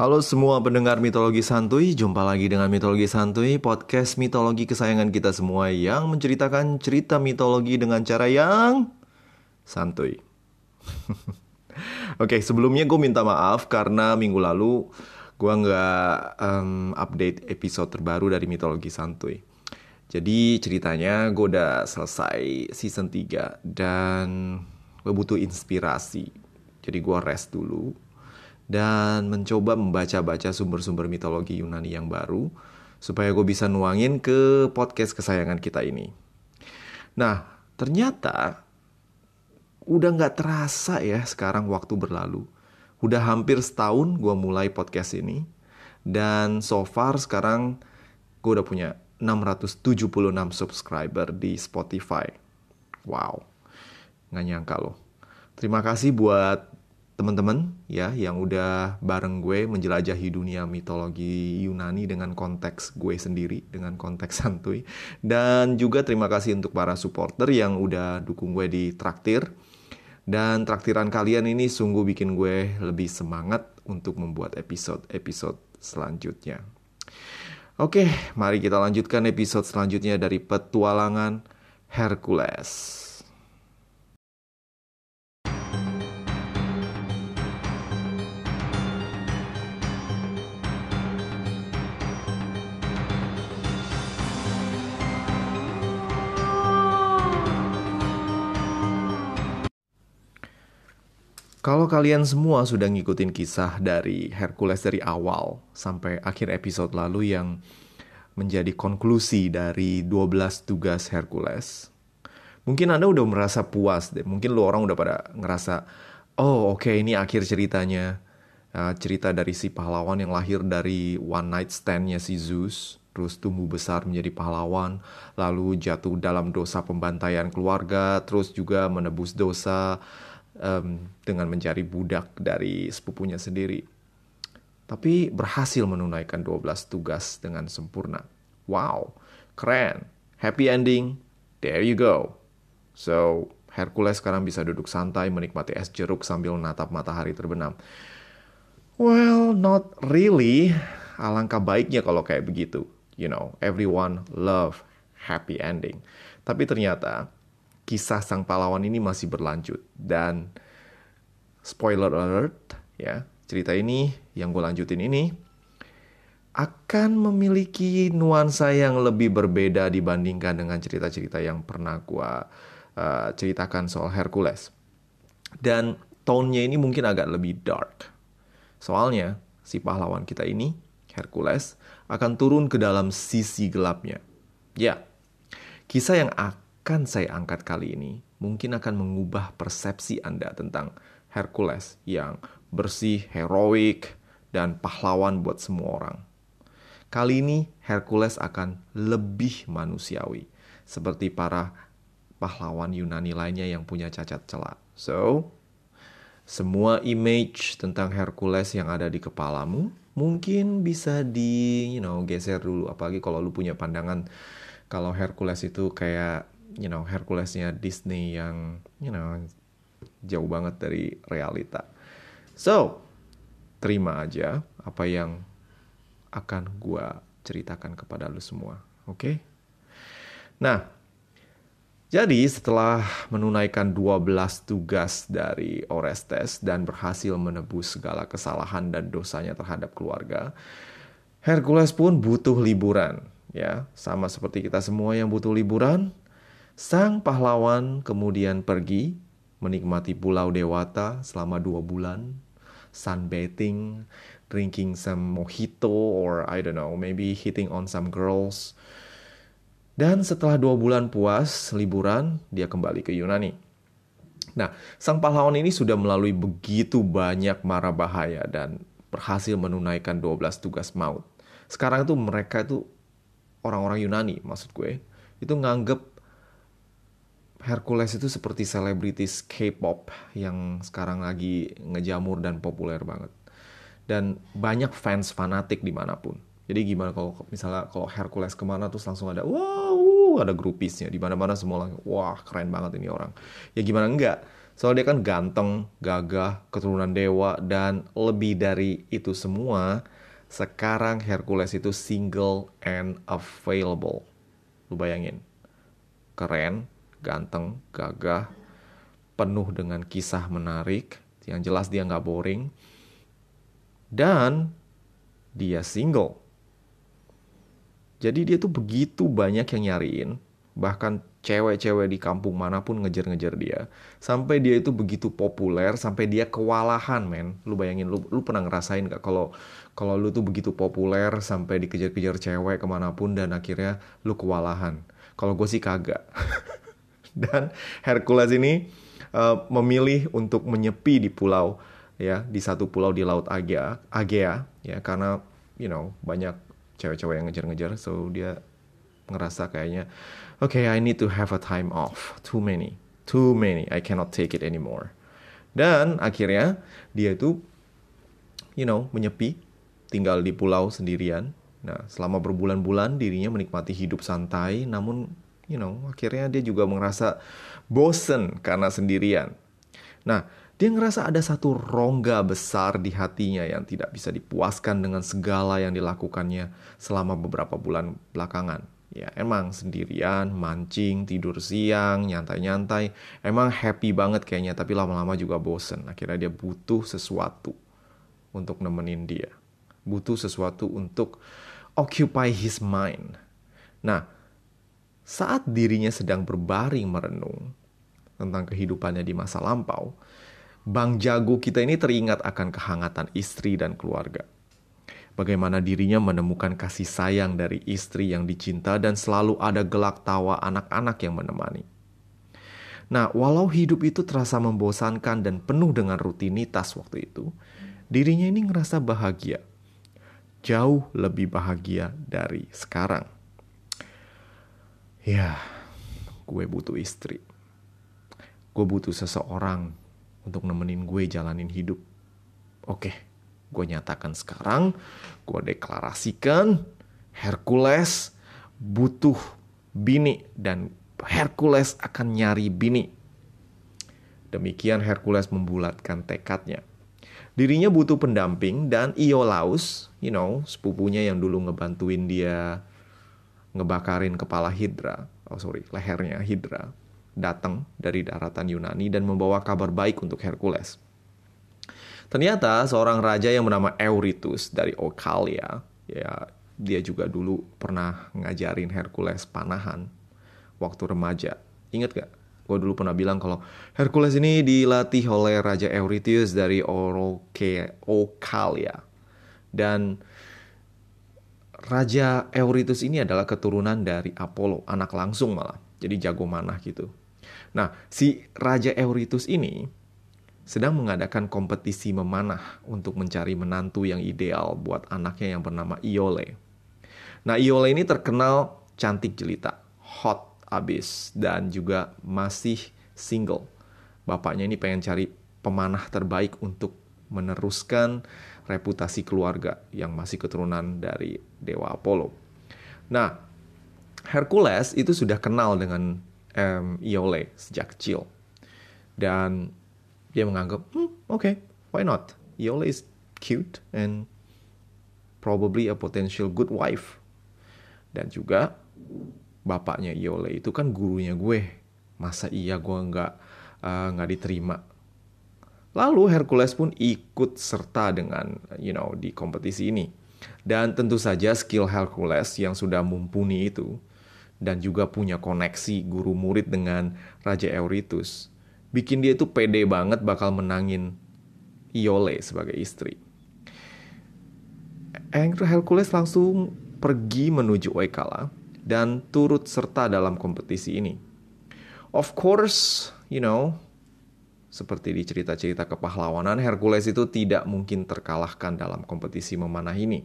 Halo semua pendengar mitologi santuy, jumpa lagi dengan mitologi santuy, podcast mitologi kesayangan kita semua yang menceritakan cerita mitologi dengan cara yang santuy. Oke, sebelumnya gue minta maaf karena minggu lalu gue nggak um, update episode terbaru dari mitologi santuy. Jadi ceritanya gue udah selesai season 3 dan gue butuh inspirasi. Jadi gue rest dulu dan mencoba membaca-baca sumber-sumber mitologi Yunani yang baru supaya gue bisa nuangin ke podcast kesayangan kita ini. Nah, ternyata udah nggak terasa ya sekarang waktu berlalu. Udah hampir setahun gue mulai podcast ini dan so far sekarang gue udah punya 676 subscriber di Spotify. Wow, nggak nyangka loh. Terima kasih buat teman-teman ya yang udah bareng gue menjelajahi dunia mitologi Yunani dengan konteks gue sendiri dengan konteks santuy dan juga terima kasih untuk para supporter yang udah dukung gue di traktir dan traktiran kalian ini sungguh bikin gue lebih semangat untuk membuat episode-episode selanjutnya. Oke, mari kita lanjutkan episode selanjutnya dari petualangan Hercules. Kalau kalian semua sudah ngikutin kisah dari Hercules dari awal sampai akhir episode lalu yang menjadi konklusi dari 12 tugas Hercules, mungkin Anda udah merasa puas deh. Mungkin lu orang udah pada ngerasa, oh oke okay, ini akhir ceritanya. Uh, cerita dari si pahlawan yang lahir dari one night standnya si Zeus, terus tumbuh besar menjadi pahlawan, lalu jatuh dalam dosa pembantaian keluarga, terus juga menebus dosa, um, dengan mencari budak dari sepupunya sendiri. Tapi berhasil menunaikan 12 tugas dengan sempurna. Wow, keren. Happy ending. There you go. So, Hercules sekarang bisa duduk santai menikmati es jeruk sambil natap matahari terbenam. Well, not really. Alangkah baiknya kalau kayak begitu. You know, everyone love happy ending. Tapi ternyata kisah sang pahlawan ini masih berlanjut. Dan spoiler alert ya cerita ini yang gue lanjutin ini akan memiliki nuansa yang lebih berbeda dibandingkan dengan cerita-cerita yang pernah gue uh, ceritakan soal Hercules. Dan tone-nya ini mungkin agak lebih dark. Soalnya si pahlawan kita ini Hercules akan turun ke dalam sisi gelapnya. Ya kisah yang akan akan saya angkat kali ini mungkin akan mengubah persepsi Anda tentang Hercules yang bersih, heroik, dan pahlawan buat semua orang. Kali ini Hercules akan lebih manusiawi, seperti para pahlawan Yunani lainnya yang punya cacat celah. So, semua image tentang Hercules yang ada di kepalamu mungkin bisa di you know geser dulu apalagi kalau lu punya pandangan kalau Hercules itu kayak you know Herculesnya Disney yang you know jauh banget dari realita. So, terima aja apa yang akan gue ceritakan kepada lu semua. Oke? Okay? Nah, jadi setelah menunaikan 12 tugas dari Orestes dan berhasil menebus segala kesalahan dan dosanya terhadap keluarga, Hercules pun butuh liburan, ya, sama seperti kita semua yang butuh liburan. Sang pahlawan kemudian pergi menikmati pulau Dewata selama dua bulan, sunbathing, drinking some mojito, or I don't know, maybe hitting on some girls. Dan setelah dua bulan puas liburan, dia kembali ke Yunani. Nah, sang pahlawan ini sudah melalui begitu banyak mara bahaya dan berhasil menunaikan 12 tugas maut. Sekarang itu mereka itu orang-orang Yunani, maksud gue, itu nganggep Hercules itu seperti selebritis K-pop yang sekarang lagi ngejamur dan populer banget. Dan banyak fans fanatik di mana pun. Jadi gimana kalau misalnya kalau Hercules ke mana terus langsung ada wow ada grupisnya di mana mana semua orang wah keren banget ini orang. Ya gimana enggak? Soalnya dia kan ganteng, gagah, keturunan dewa, dan lebih dari itu semua, sekarang Hercules itu single and available. Lu bayangin. Keren, ganteng, gagah, penuh dengan kisah menarik, yang jelas dia nggak boring, dan dia single. Jadi dia tuh begitu banyak yang nyariin, bahkan cewek-cewek di kampung mana pun ngejar-ngejar dia. Sampai dia itu begitu populer sampai dia kewalahan men. Lu bayangin lu lu pernah ngerasain gak kalau kalau lu tuh begitu populer sampai dikejar-kejar cewek ke mana pun dan akhirnya lu kewalahan? Kalau gue sih kagak dan Hercules ini uh, memilih untuk menyepi di pulau ya di satu pulau di laut Agea Agea ya karena you know banyak cewek-cewek yang ngejar-ngejar so dia ngerasa kayaknya okay I need to have a time off. Too many. Too many. I cannot take it anymore. Dan akhirnya dia itu you know menyepi tinggal di pulau sendirian. Nah selama berbulan-bulan dirinya menikmati hidup santai namun you know akhirnya dia juga merasa bosen karena sendirian nah dia ngerasa ada satu rongga besar di hatinya yang tidak bisa dipuaskan dengan segala yang dilakukannya selama beberapa bulan belakangan. Ya emang sendirian, mancing, tidur siang, nyantai-nyantai. Emang happy banget kayaknya, tapi lama-lama juga bosen. Akhirnya dia butuh sesuatu untuk nemenin dia. Butuh sesuatu untuk occupy his mind. Nah, saat dirinya sedang berbaring merenung tentang kehidupannya di masa lampau, Bang Jago kita ini teringat akan kehangatan istri dan keluarga bagaimana dirinya menemukan kasih sayang dari istri yang dicinta dan selalu ada gelak tawa anak-anak yang menemani. Nah, walau hidup itu terasa membosankan dan penuh dengan rutinitas waktu itu, dirinya ini ngerasa bahagia. Jauh lebih bahagia dari sekarang. Ya, gue butuh istri. Gue butuh seseorang untuk nemenin gue jalanin hidup. Oke, Gue nyatakan sekarang, gue deklarasikan Hercules butuh bini dan Hercules akan nyari bini. Demikian Hercules membulatkan tekadnya. Dirinya butuh pendamping dan Iolaus, you know, sepupunya yang dulu ngebantuin dia ngebakarin kepala Hydra, oh sorry, lehernya Hydra, datang dari daratan Yunani dan membawa kabar baik untuk Hercules. Ternyata seorang raja yang bernama Eurytus dari Ocalia, ya dia juga dulu pernah ngajarin Hercules panahan waktu remaja. Ingat gak? Gue dulu pernah bilang kalau Hercules ini dilatih oleh Raja Eurytus dari Oroke, Ocalia. Dan Raja Eurytus ini adalah keturunan dari Apollo, anak langsung malah. Jadi jago manah gitu. Nah, si Raja Eurytus ini sedang mengadakan kompetisi memanah untuk mencari menantu yang ideal buat anaknya yang bernama Iole. Nah, Iole ini terkenal cantik jelita, hot abis, dan juga masih single. Bapaknya ini pengen cari pemanah terbaik untuk meneruskan reputasi keluarga yang masih keturunan dari Dewa Apollo. Nah, Hercules itu sudah kenal dengan um, Iole sejak kecil. Dan dia menganggap, hmm, oke, okay, why not? Yola is cute and probably a potential good wife. Dan juga bapaknya Yola itu kan gurunya gue. Masa iya gue nggak uh, nggak diterima? Lalu Hercules pun ikut serta dengan you know di kompetisi ini. Dan tentu saja skill Hercules yang sudah mumpuni itu dan juga punya koneksi guru murid dengan Raja Eurytus bikin dia itu pede banget bakal menangin Iole sebagai istri. Hercules langsung pergi menuju Oekala dan turut serta dalam kompetisi ini. Of course, you know, seperti di cerita-cerita kepahlawanan, Hercules itu tidak mungkin terkalahkan dalam kompetisi memanah ini.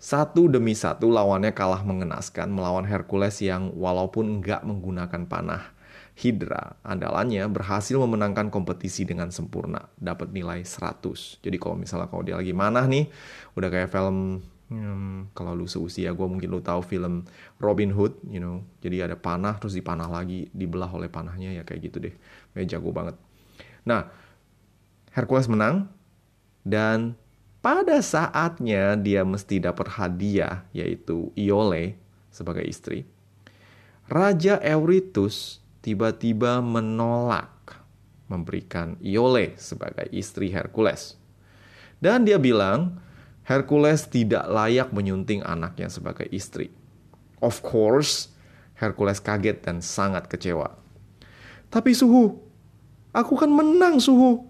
Satu demi satu lawannya kalah mengenaskan melawan Hercules yang walaupun nggak menggunakan panah, Hydra andalannya berhasil memenangkan kompetisi dengan sempurna, dapat nilai 100. Jadi kalau misalnya kalau dia lagi manah nih, udah kayak film Hmm, kalau lu seusia gue mungkin lu tahu film Robin Hood, you know. Jadi ada panah terus dipanah lagi, dibelah oleh panahnya ya kayak gitu deh. Ya jago banget. Nah, Hercules menang dan pada saatnya dia mesti dapat hadiah yaitu Iole sebagai istri. Raja Eurytus tiba-tiba menolak memberikan Iole sebagai istri Hercules. Dan dia bilang, Hercules tidak layak menyunting anaknya sebagai istri. Of course, Hercules kaget dan sangat kecewa. Tapi Suhu, aku kan menang Suhu.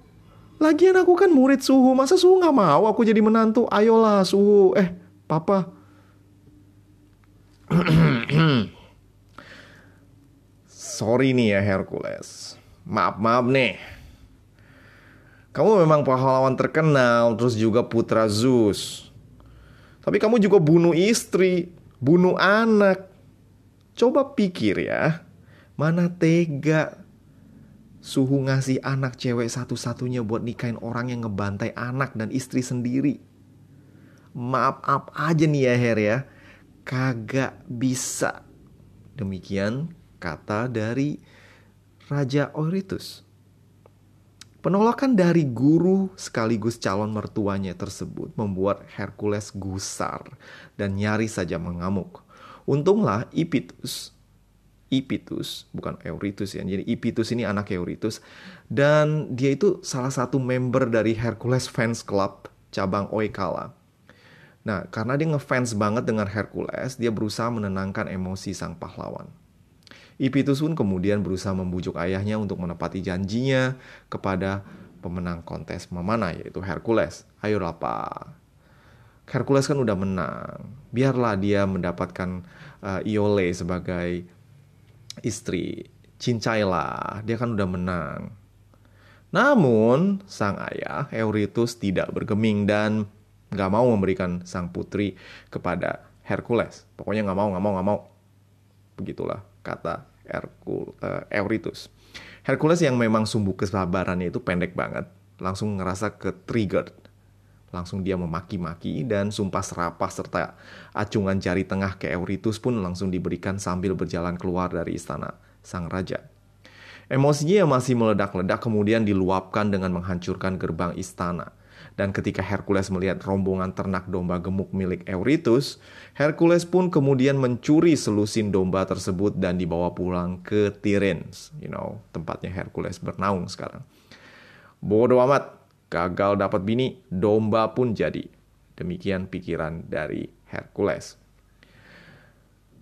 Lagian aku kan murid Suhu, masa Suhu gak mau aku jadi menantu? Ayolah Suhu, eh papa. Sorry nih ya Hercules. Maaf-maaf nih kamu memang pahlawan terkenal, terus juga putra Zeus. Tapi kamu juga bunuh istri, bunuh anak. Coba pikir ya, mana tega suhu ngasih anak cewek satu-satunya buat nikahin orang yang ngebantai anak dan istri sendiri. Maaf-maaf aja nih ya Her ya, kagak bisa. Demikian kata dari Raja Eurytus. Penolakan dari guru sekaligus calon mertuanya tersebut membuat Hercules gusar dan nyaris saja mengamuk. Untunglah Ipitus, Ipitus bukan Eurytus ya, jadi Ipitus ini anak Eurytus dan dia itu salah satu member dari Hercules Fans Club cabang Oikala. Nah, karena dia ngefans banget dengan Hercules, dia berusaha menenangkan emosi sang pahlawan. Ipitus pun kemudian berusaha membujuk ayahnya untuk menepati janjinya kepada pemenang kontes memanah yaitu Hercules. Ayolah pak, Hercules kan udah menang. Biarlah dia mendapatkan uh, Iole sebagai istri. Cincailah, dia kan udah menang. Namun, sang ayah Eurytus tidak bergeming dan gak mau memberikan sang putri kepada Hercules. Pokoknya gak mau, gak mau, gak mau. Begitulah kata Hercul, uh, Eurytus. Hercules yang memang sumbu kesabarannya itu pendek banget, langsung ngerasa ke trigger. Langsung dia memaki-maki dan sumpah serapah serta acungan jari tengah ke Eurytus pun langsung diberikan sambil berjalan keluar dari istana sang raja. Emosinya yang masih meledak-ledak kemudian diluapkan dengan menghancurkan gerbang istana. Dan ketika Hercules melihat rombongan ternak domba gemuk milik Eurytus, Hercules pun kemudian mencuri selusin domba tersebut dan dibawa pulang ke Tiryns, you know, tempatnya Hercules bernaung sekarang. Bodoh amat, gagal dapat bini, domba pun jadi. Demikian pikiran dari Hercules.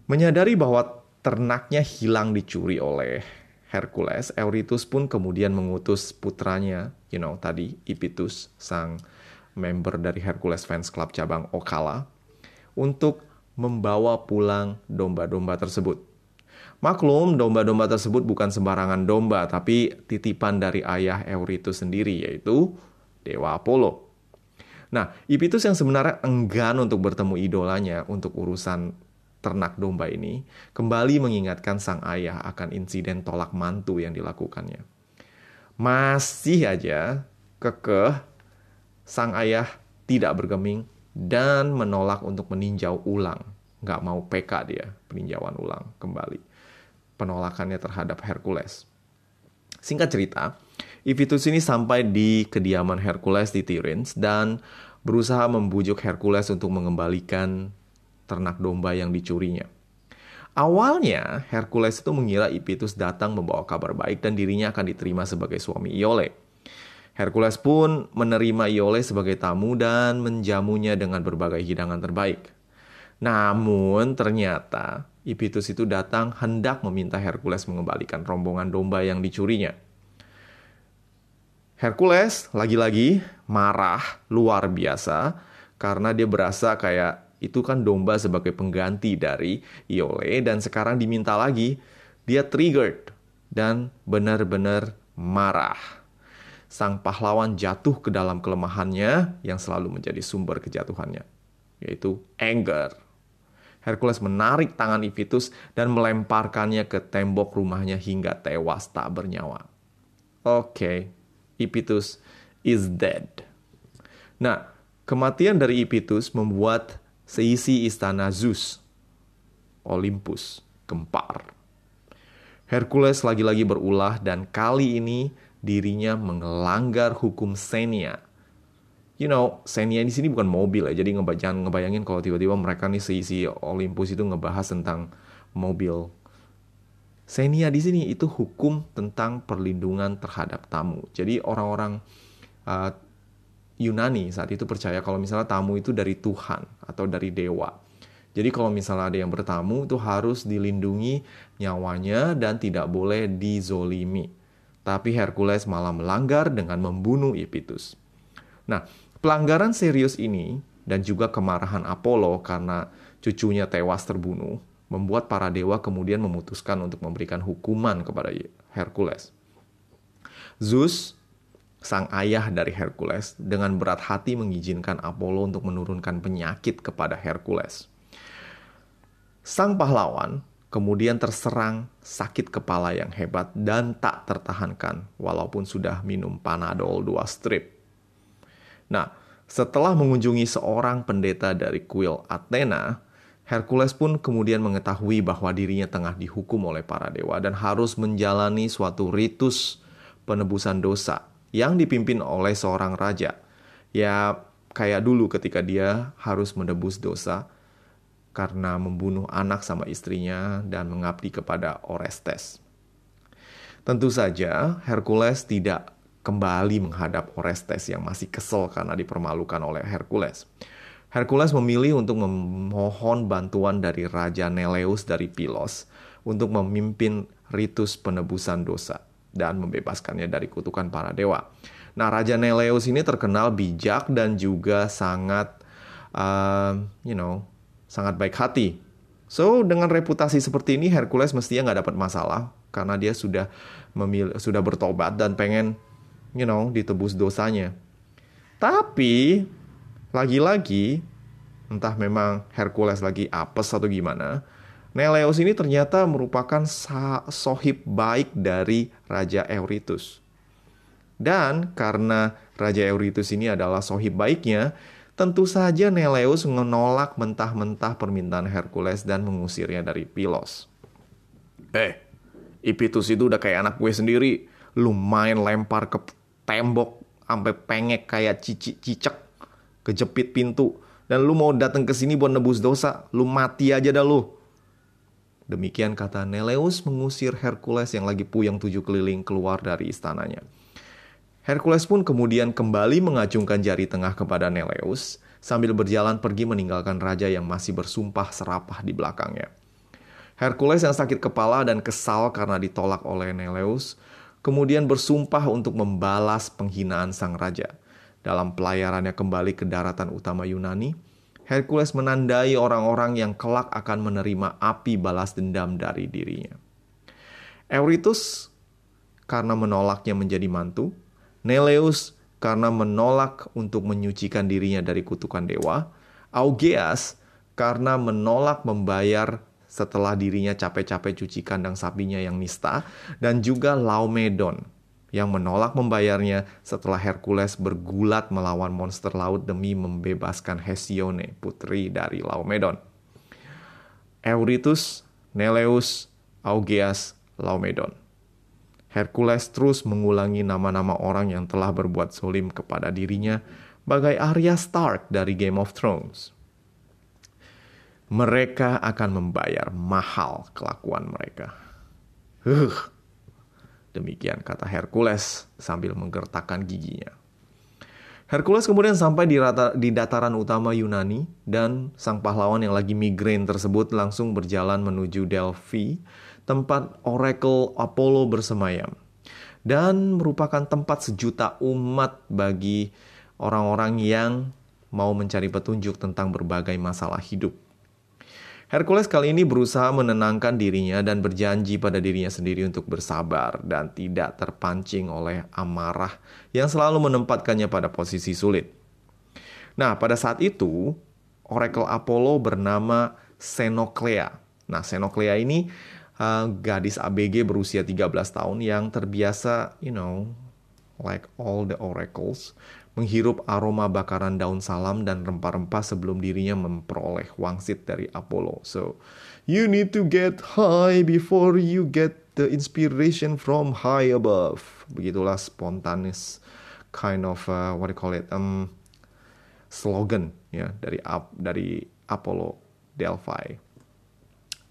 Menyadari bahwa ternaknya hilang dicuri oleh Hercules, Eurytus pun kemudian mengutus putranya, you know, tadi Ipitus, sang member dari Hercules Fans Club cabang Okala, untuk membawa pulang domba-domba tersebut. Maklum, domba-domba tersebut bukan sembarangan domba, tapi titipan dari ayah Eurytus sendiri, yaitu Dewa Apollo. Nah, Ipitus yang sebenarnya enggan untuk bertemu idolanya untuk urusan ternak domba ini kembali mengingatkan sang ayah akan insiden tolak mantu yang dilakukannya. Masih aja kekeh, sang ayah tidak bergeming dan menolak untuk meninjau ulang. Nggak mau PK dia, peninjauan ulang kembali. Penolakannya terhadap Hercules. Singkat cerita, Ivitus ini sampai di kediaman Hercules di Tiryns dan berusaha membujuk Hercules untuk mengembalikan ternak domba yang dicurinya. Awalnya, Hercules itu mengira Ipitus datang membawa kabar baik dan dirinya akan diterima sebagai suami Iole. Hercules pun menerima Iole sebagai tamu dan menjamunya dengan berbagai hidangan terbaik. Namun ternyata Ipitus itu datang hendak meminta Hercules mengembalikan rombongan domba yang dicurinya. Hercules lagi-lagi marah luar biasa karena dia berasa kayak itu kan domba sebagai pengganti dari Iole dan sekarang diminta lagi dia triggered dan benar-benar marah. Sang pahlawan jatuh ke dalam kelemahannya yang selalu menjadi sumber kejatuhannya, yaitu anger. Hercules menarik tangan Ivitus dan melemparkannya ke tembok rumahnya hingga tewas tak bernyawa. Oke, okay, Ipitus is dead. Nah, kematian dari Ipitus membuat seisi istana Zeus, Olympus, gempar. Hercules lagi-lagi berulah dan kali ini dirinya melanggar hukum Xenia. You know, Xenia di sini bukan mobil ya, jadi jangan ngebayangin kalau tiba-tiba mereka nih seisi Olympus itu ngebahas tentang mobil. Xenia di sini itu hukum tentang perlindungan terhadap tamu. Jadi orang-orang uh, Yunani saat itu percaya kalau misalnya tamu itu dari Tuhan atau dari dewa. Jadi kalau misalnya ada yang bertamu itu harus dilindungi nyawanya dan tidak boleh dizolimi. Tapi Hercules malah melanggar dengan membunuh Ipitus. Nah, pelanggaran serius ini dan juga kemarahan Apollo karena cucunya tewas terbunuh membuat para dewa kemudian memutuskan untuk memberikan hukuman kepada Hercules. Zeus sang ayah dari Hercules, dengan berat hati mengizinkan Apollo untuk menurunkan penyakit kepada Hercules. Sang pahlawan kemudian terserang sakit kepala yang hebat dan tak tertahankan walaupun sudah minum Panadol 2 strip. Nah, setelah mengunjungi seorang pendeta dari kuil Athena, Hercules pun kemudian mengetahui bahwa dirinya tengah dihukum oleh para dewa dan harus menjalani suatu ritus penebusan dosa yang dipimpin oleh seorang raja. Ya, kayak dulu ketika dia harus menebus dosa karena membunuh anak sama istrinya dan mengabdi kepada Orestes. Tentu saja, Hercules tidak kembali menghadap Orestes yang masih kesel karena dipermalukan oleh Hercules. Hercules memilih untuk memohon bantuan dari Raja Neleus dari Pilos untuk memimpin ritus penebusan dosa dan membebaskannya dari kutukan para dewa. Nah, Raja Neleus ini terkenal bijak dan juga sangat, uh, you know, sangat baik hati. So, dengan reputasi seperti ini, Hercules mestinya nggak dapat masalah karena dia sudah memilih, sudah bertobat dan pengen, you know, ditebus dosanya. Tapi lagi-lagi, entah memang Hercules lagi apes atau gimana, Neleus ini ternyata merupakan sohib baik dari Raja Eurytus. Dan karena Raja Eurytus ini adalah sohib baiknya, tentu saja Neleus menolak mentah-mentah permintaan Hercules dan mengusirnya dari Pilos. Eh, Ipitus itu udah kayak anak gue sendiri. Lu main lempar ke tembok sampai pengek kayak cicik-cicek, kejepit pintu. Dan lu mau datang ke sini buat nebus dosa, lu mati aja dah lu. Demikian kata Neleus mengusir Hercules yang lagi puyang tujuh keliling keluar dari istananya. Hercules pun kemudian kembali mengacungkan jari tengah kepada Neleus sambil berjalan pergi meninggalkan raja yang masih bersumpah serapah di belakangnya. Hercules yang sakit kepala dan kesal karena ditolak oleh Neleus, kemudian bersumpah untuk membalas penghinaan sang raja. Dalam pelayarannya kembali ke daratan utama Yunani, Hercules menandai orang-orang yang kelak akan menerima api balas dendam dari dirinya. Eurytus karena menolaknya menjadi mantu, Neleus karena menolak untuk menyucikan dirinya dari kutukan dewa, Augeas karena menolak membayar setelah dirinya capek-capek cuci kandang sapinya yang nista, dan juga Laomedon yang menolak membayarnya setelah Hercules bergulat melawan monster laut demi membebaskan Hesione, putri dari Laomedon. Eurytus, Neleus, Augeas, Laomedon. Hercules terus mengulangi nama-nama orang yang telah berbuat solim kepada dirinya bagai Arya Stark dari Game of Thrones. Mereka akan membayar mahal kelakuan mereka. Huh, Demikian kata Hercules sambil menggertakkan giginya. Hercules kemudian sampai di, rata, di dataran utama Yunani dan sang pahlawan yang lagi migrain tersebut langsung berjalan menuju Delphi, tempat Oracle Apollo bersemayam. Dan merupakan tempat sejuta umat bagi orang-orang yang mau mencari petunjuk tentang berbagai masalah hidup. Hercules kali ini berusaha menenangkan dirinya dan berjanji pada dirinya sendiri untuk bersabar dan tidak terpancing oleh amarah yang selalu menempatkannya pada posisi sulit. Nah, pada saat itu, Oracle Apollo bernama Senoclea. Nah, Senoclea ini uh, gadis ABG berusia 13 tahun yang terbiasa, you know, like all the oracles, menghirup aroma bakaran daun salam dan rempah-rempah sebelum dirinya memperoleh wangsit dari Apollo. So, you need to get high before you get the inspiration from high above. Begitulah spontanis kind of uh, what do you call it um slogan ya dari dari Apollo Delphi.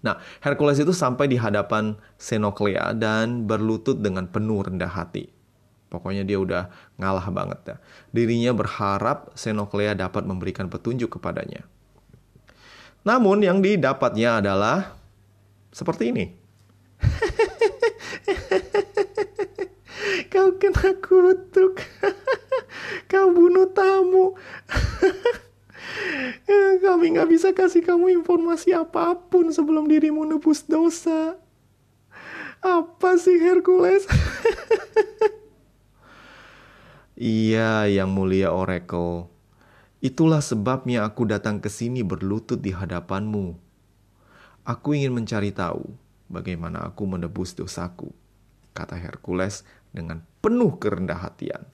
Nah, Hercules itu sampai di hadapan Xenoclea dan berlutut dengan penuh rendah hati. Pokoknya dia udah ngalah banget ya. Dirinya berharap Xenoclea dapat memberikan petunjuk kepadanya. Namun yang didapatnya adalah seperti ini. Kau kena kutuk. Kau bunuh tamu. Kami nggak bisa kasih kamu informasi apa pun sebelum dirimu nebus dosa. Apa sih Hercules? Iya, yang mulia Oracle. Itulah sebabnya aku datang ke sini berlutut di hadapanmu. Aku ingin mencari tahu bagaimana aku menebus dosaku, kata Hercules dengan penuh kerendah hatian.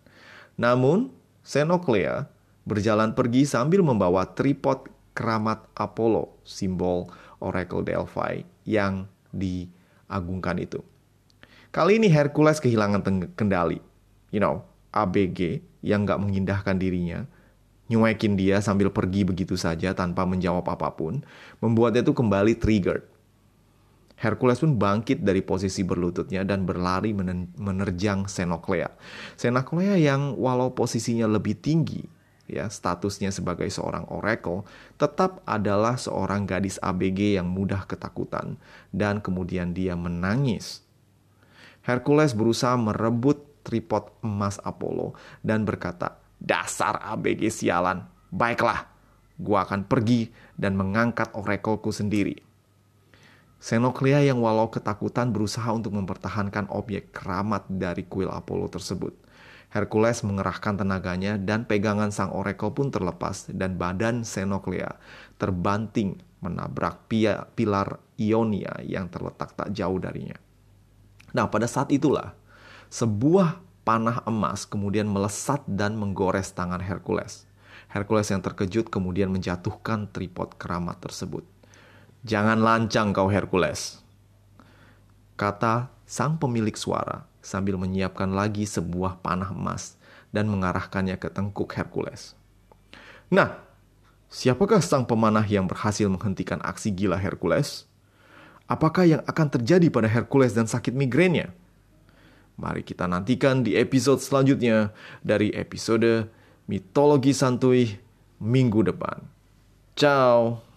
Namun, Xenoclea berjalan pergi sambil membawa tripod keramat Apollo, simbol Oracle Delphi yang diagungkan itu. Kali ini Hercules kehilangan kendali. You know, ABG yang gak mengindahkan dirinya, nyuekin dia sambil pergi begitu saja tanpa menjawab apa pun, membuatnya itu kembali triggered. Hercules pun bangkit dari posisi berlututnya dan berlari menerjang Xenoclea. Xenoclea yang walau posisinya lebih tinggi, ya statusnya sebagai seorang oracle, tetap adalah seorang gadis ABG yang mudah ketakutan dan kemudian dia menangis. Hercules berusaha merebut tripod emas Apollo dan berkata, Dasar ABG sialan, baiklah, gua akan pergi dan mengangkat orakelku sendiri. Xenoclea yang walau ketakutan berusaha untuk mempertahankan objek keramat dari kuil Apollo tersebut. Hercules mengerahkan tenaganya dan pegangan sang oracle pun terlepas dan badan Xenoclea terbanting menabrak pilar Ionia yang terletak tak jauh darinya. Nah, pada saat itulah sebuah panah emas kemudian melesat dan menggores tangan Hercules. Hercules yang terkejut kemudian menjatuhkan tripod keramat tersebut. Jangan lancang kau Hercules, kata sang pemilik suara sambil menyiapkan lagi sebuah panah emas dan mengarahkannya ke tengkuk Hercules. Nah, siapakah sang pemanah yang berhasil menghentikan aksi gila Hercules? Apakah yang akan terjadi pada Hercules dan sakit migrainnya? Mari kita nantikan di episode selanjutnya dari episode Mitologi Santuy minggu depan. Ciao.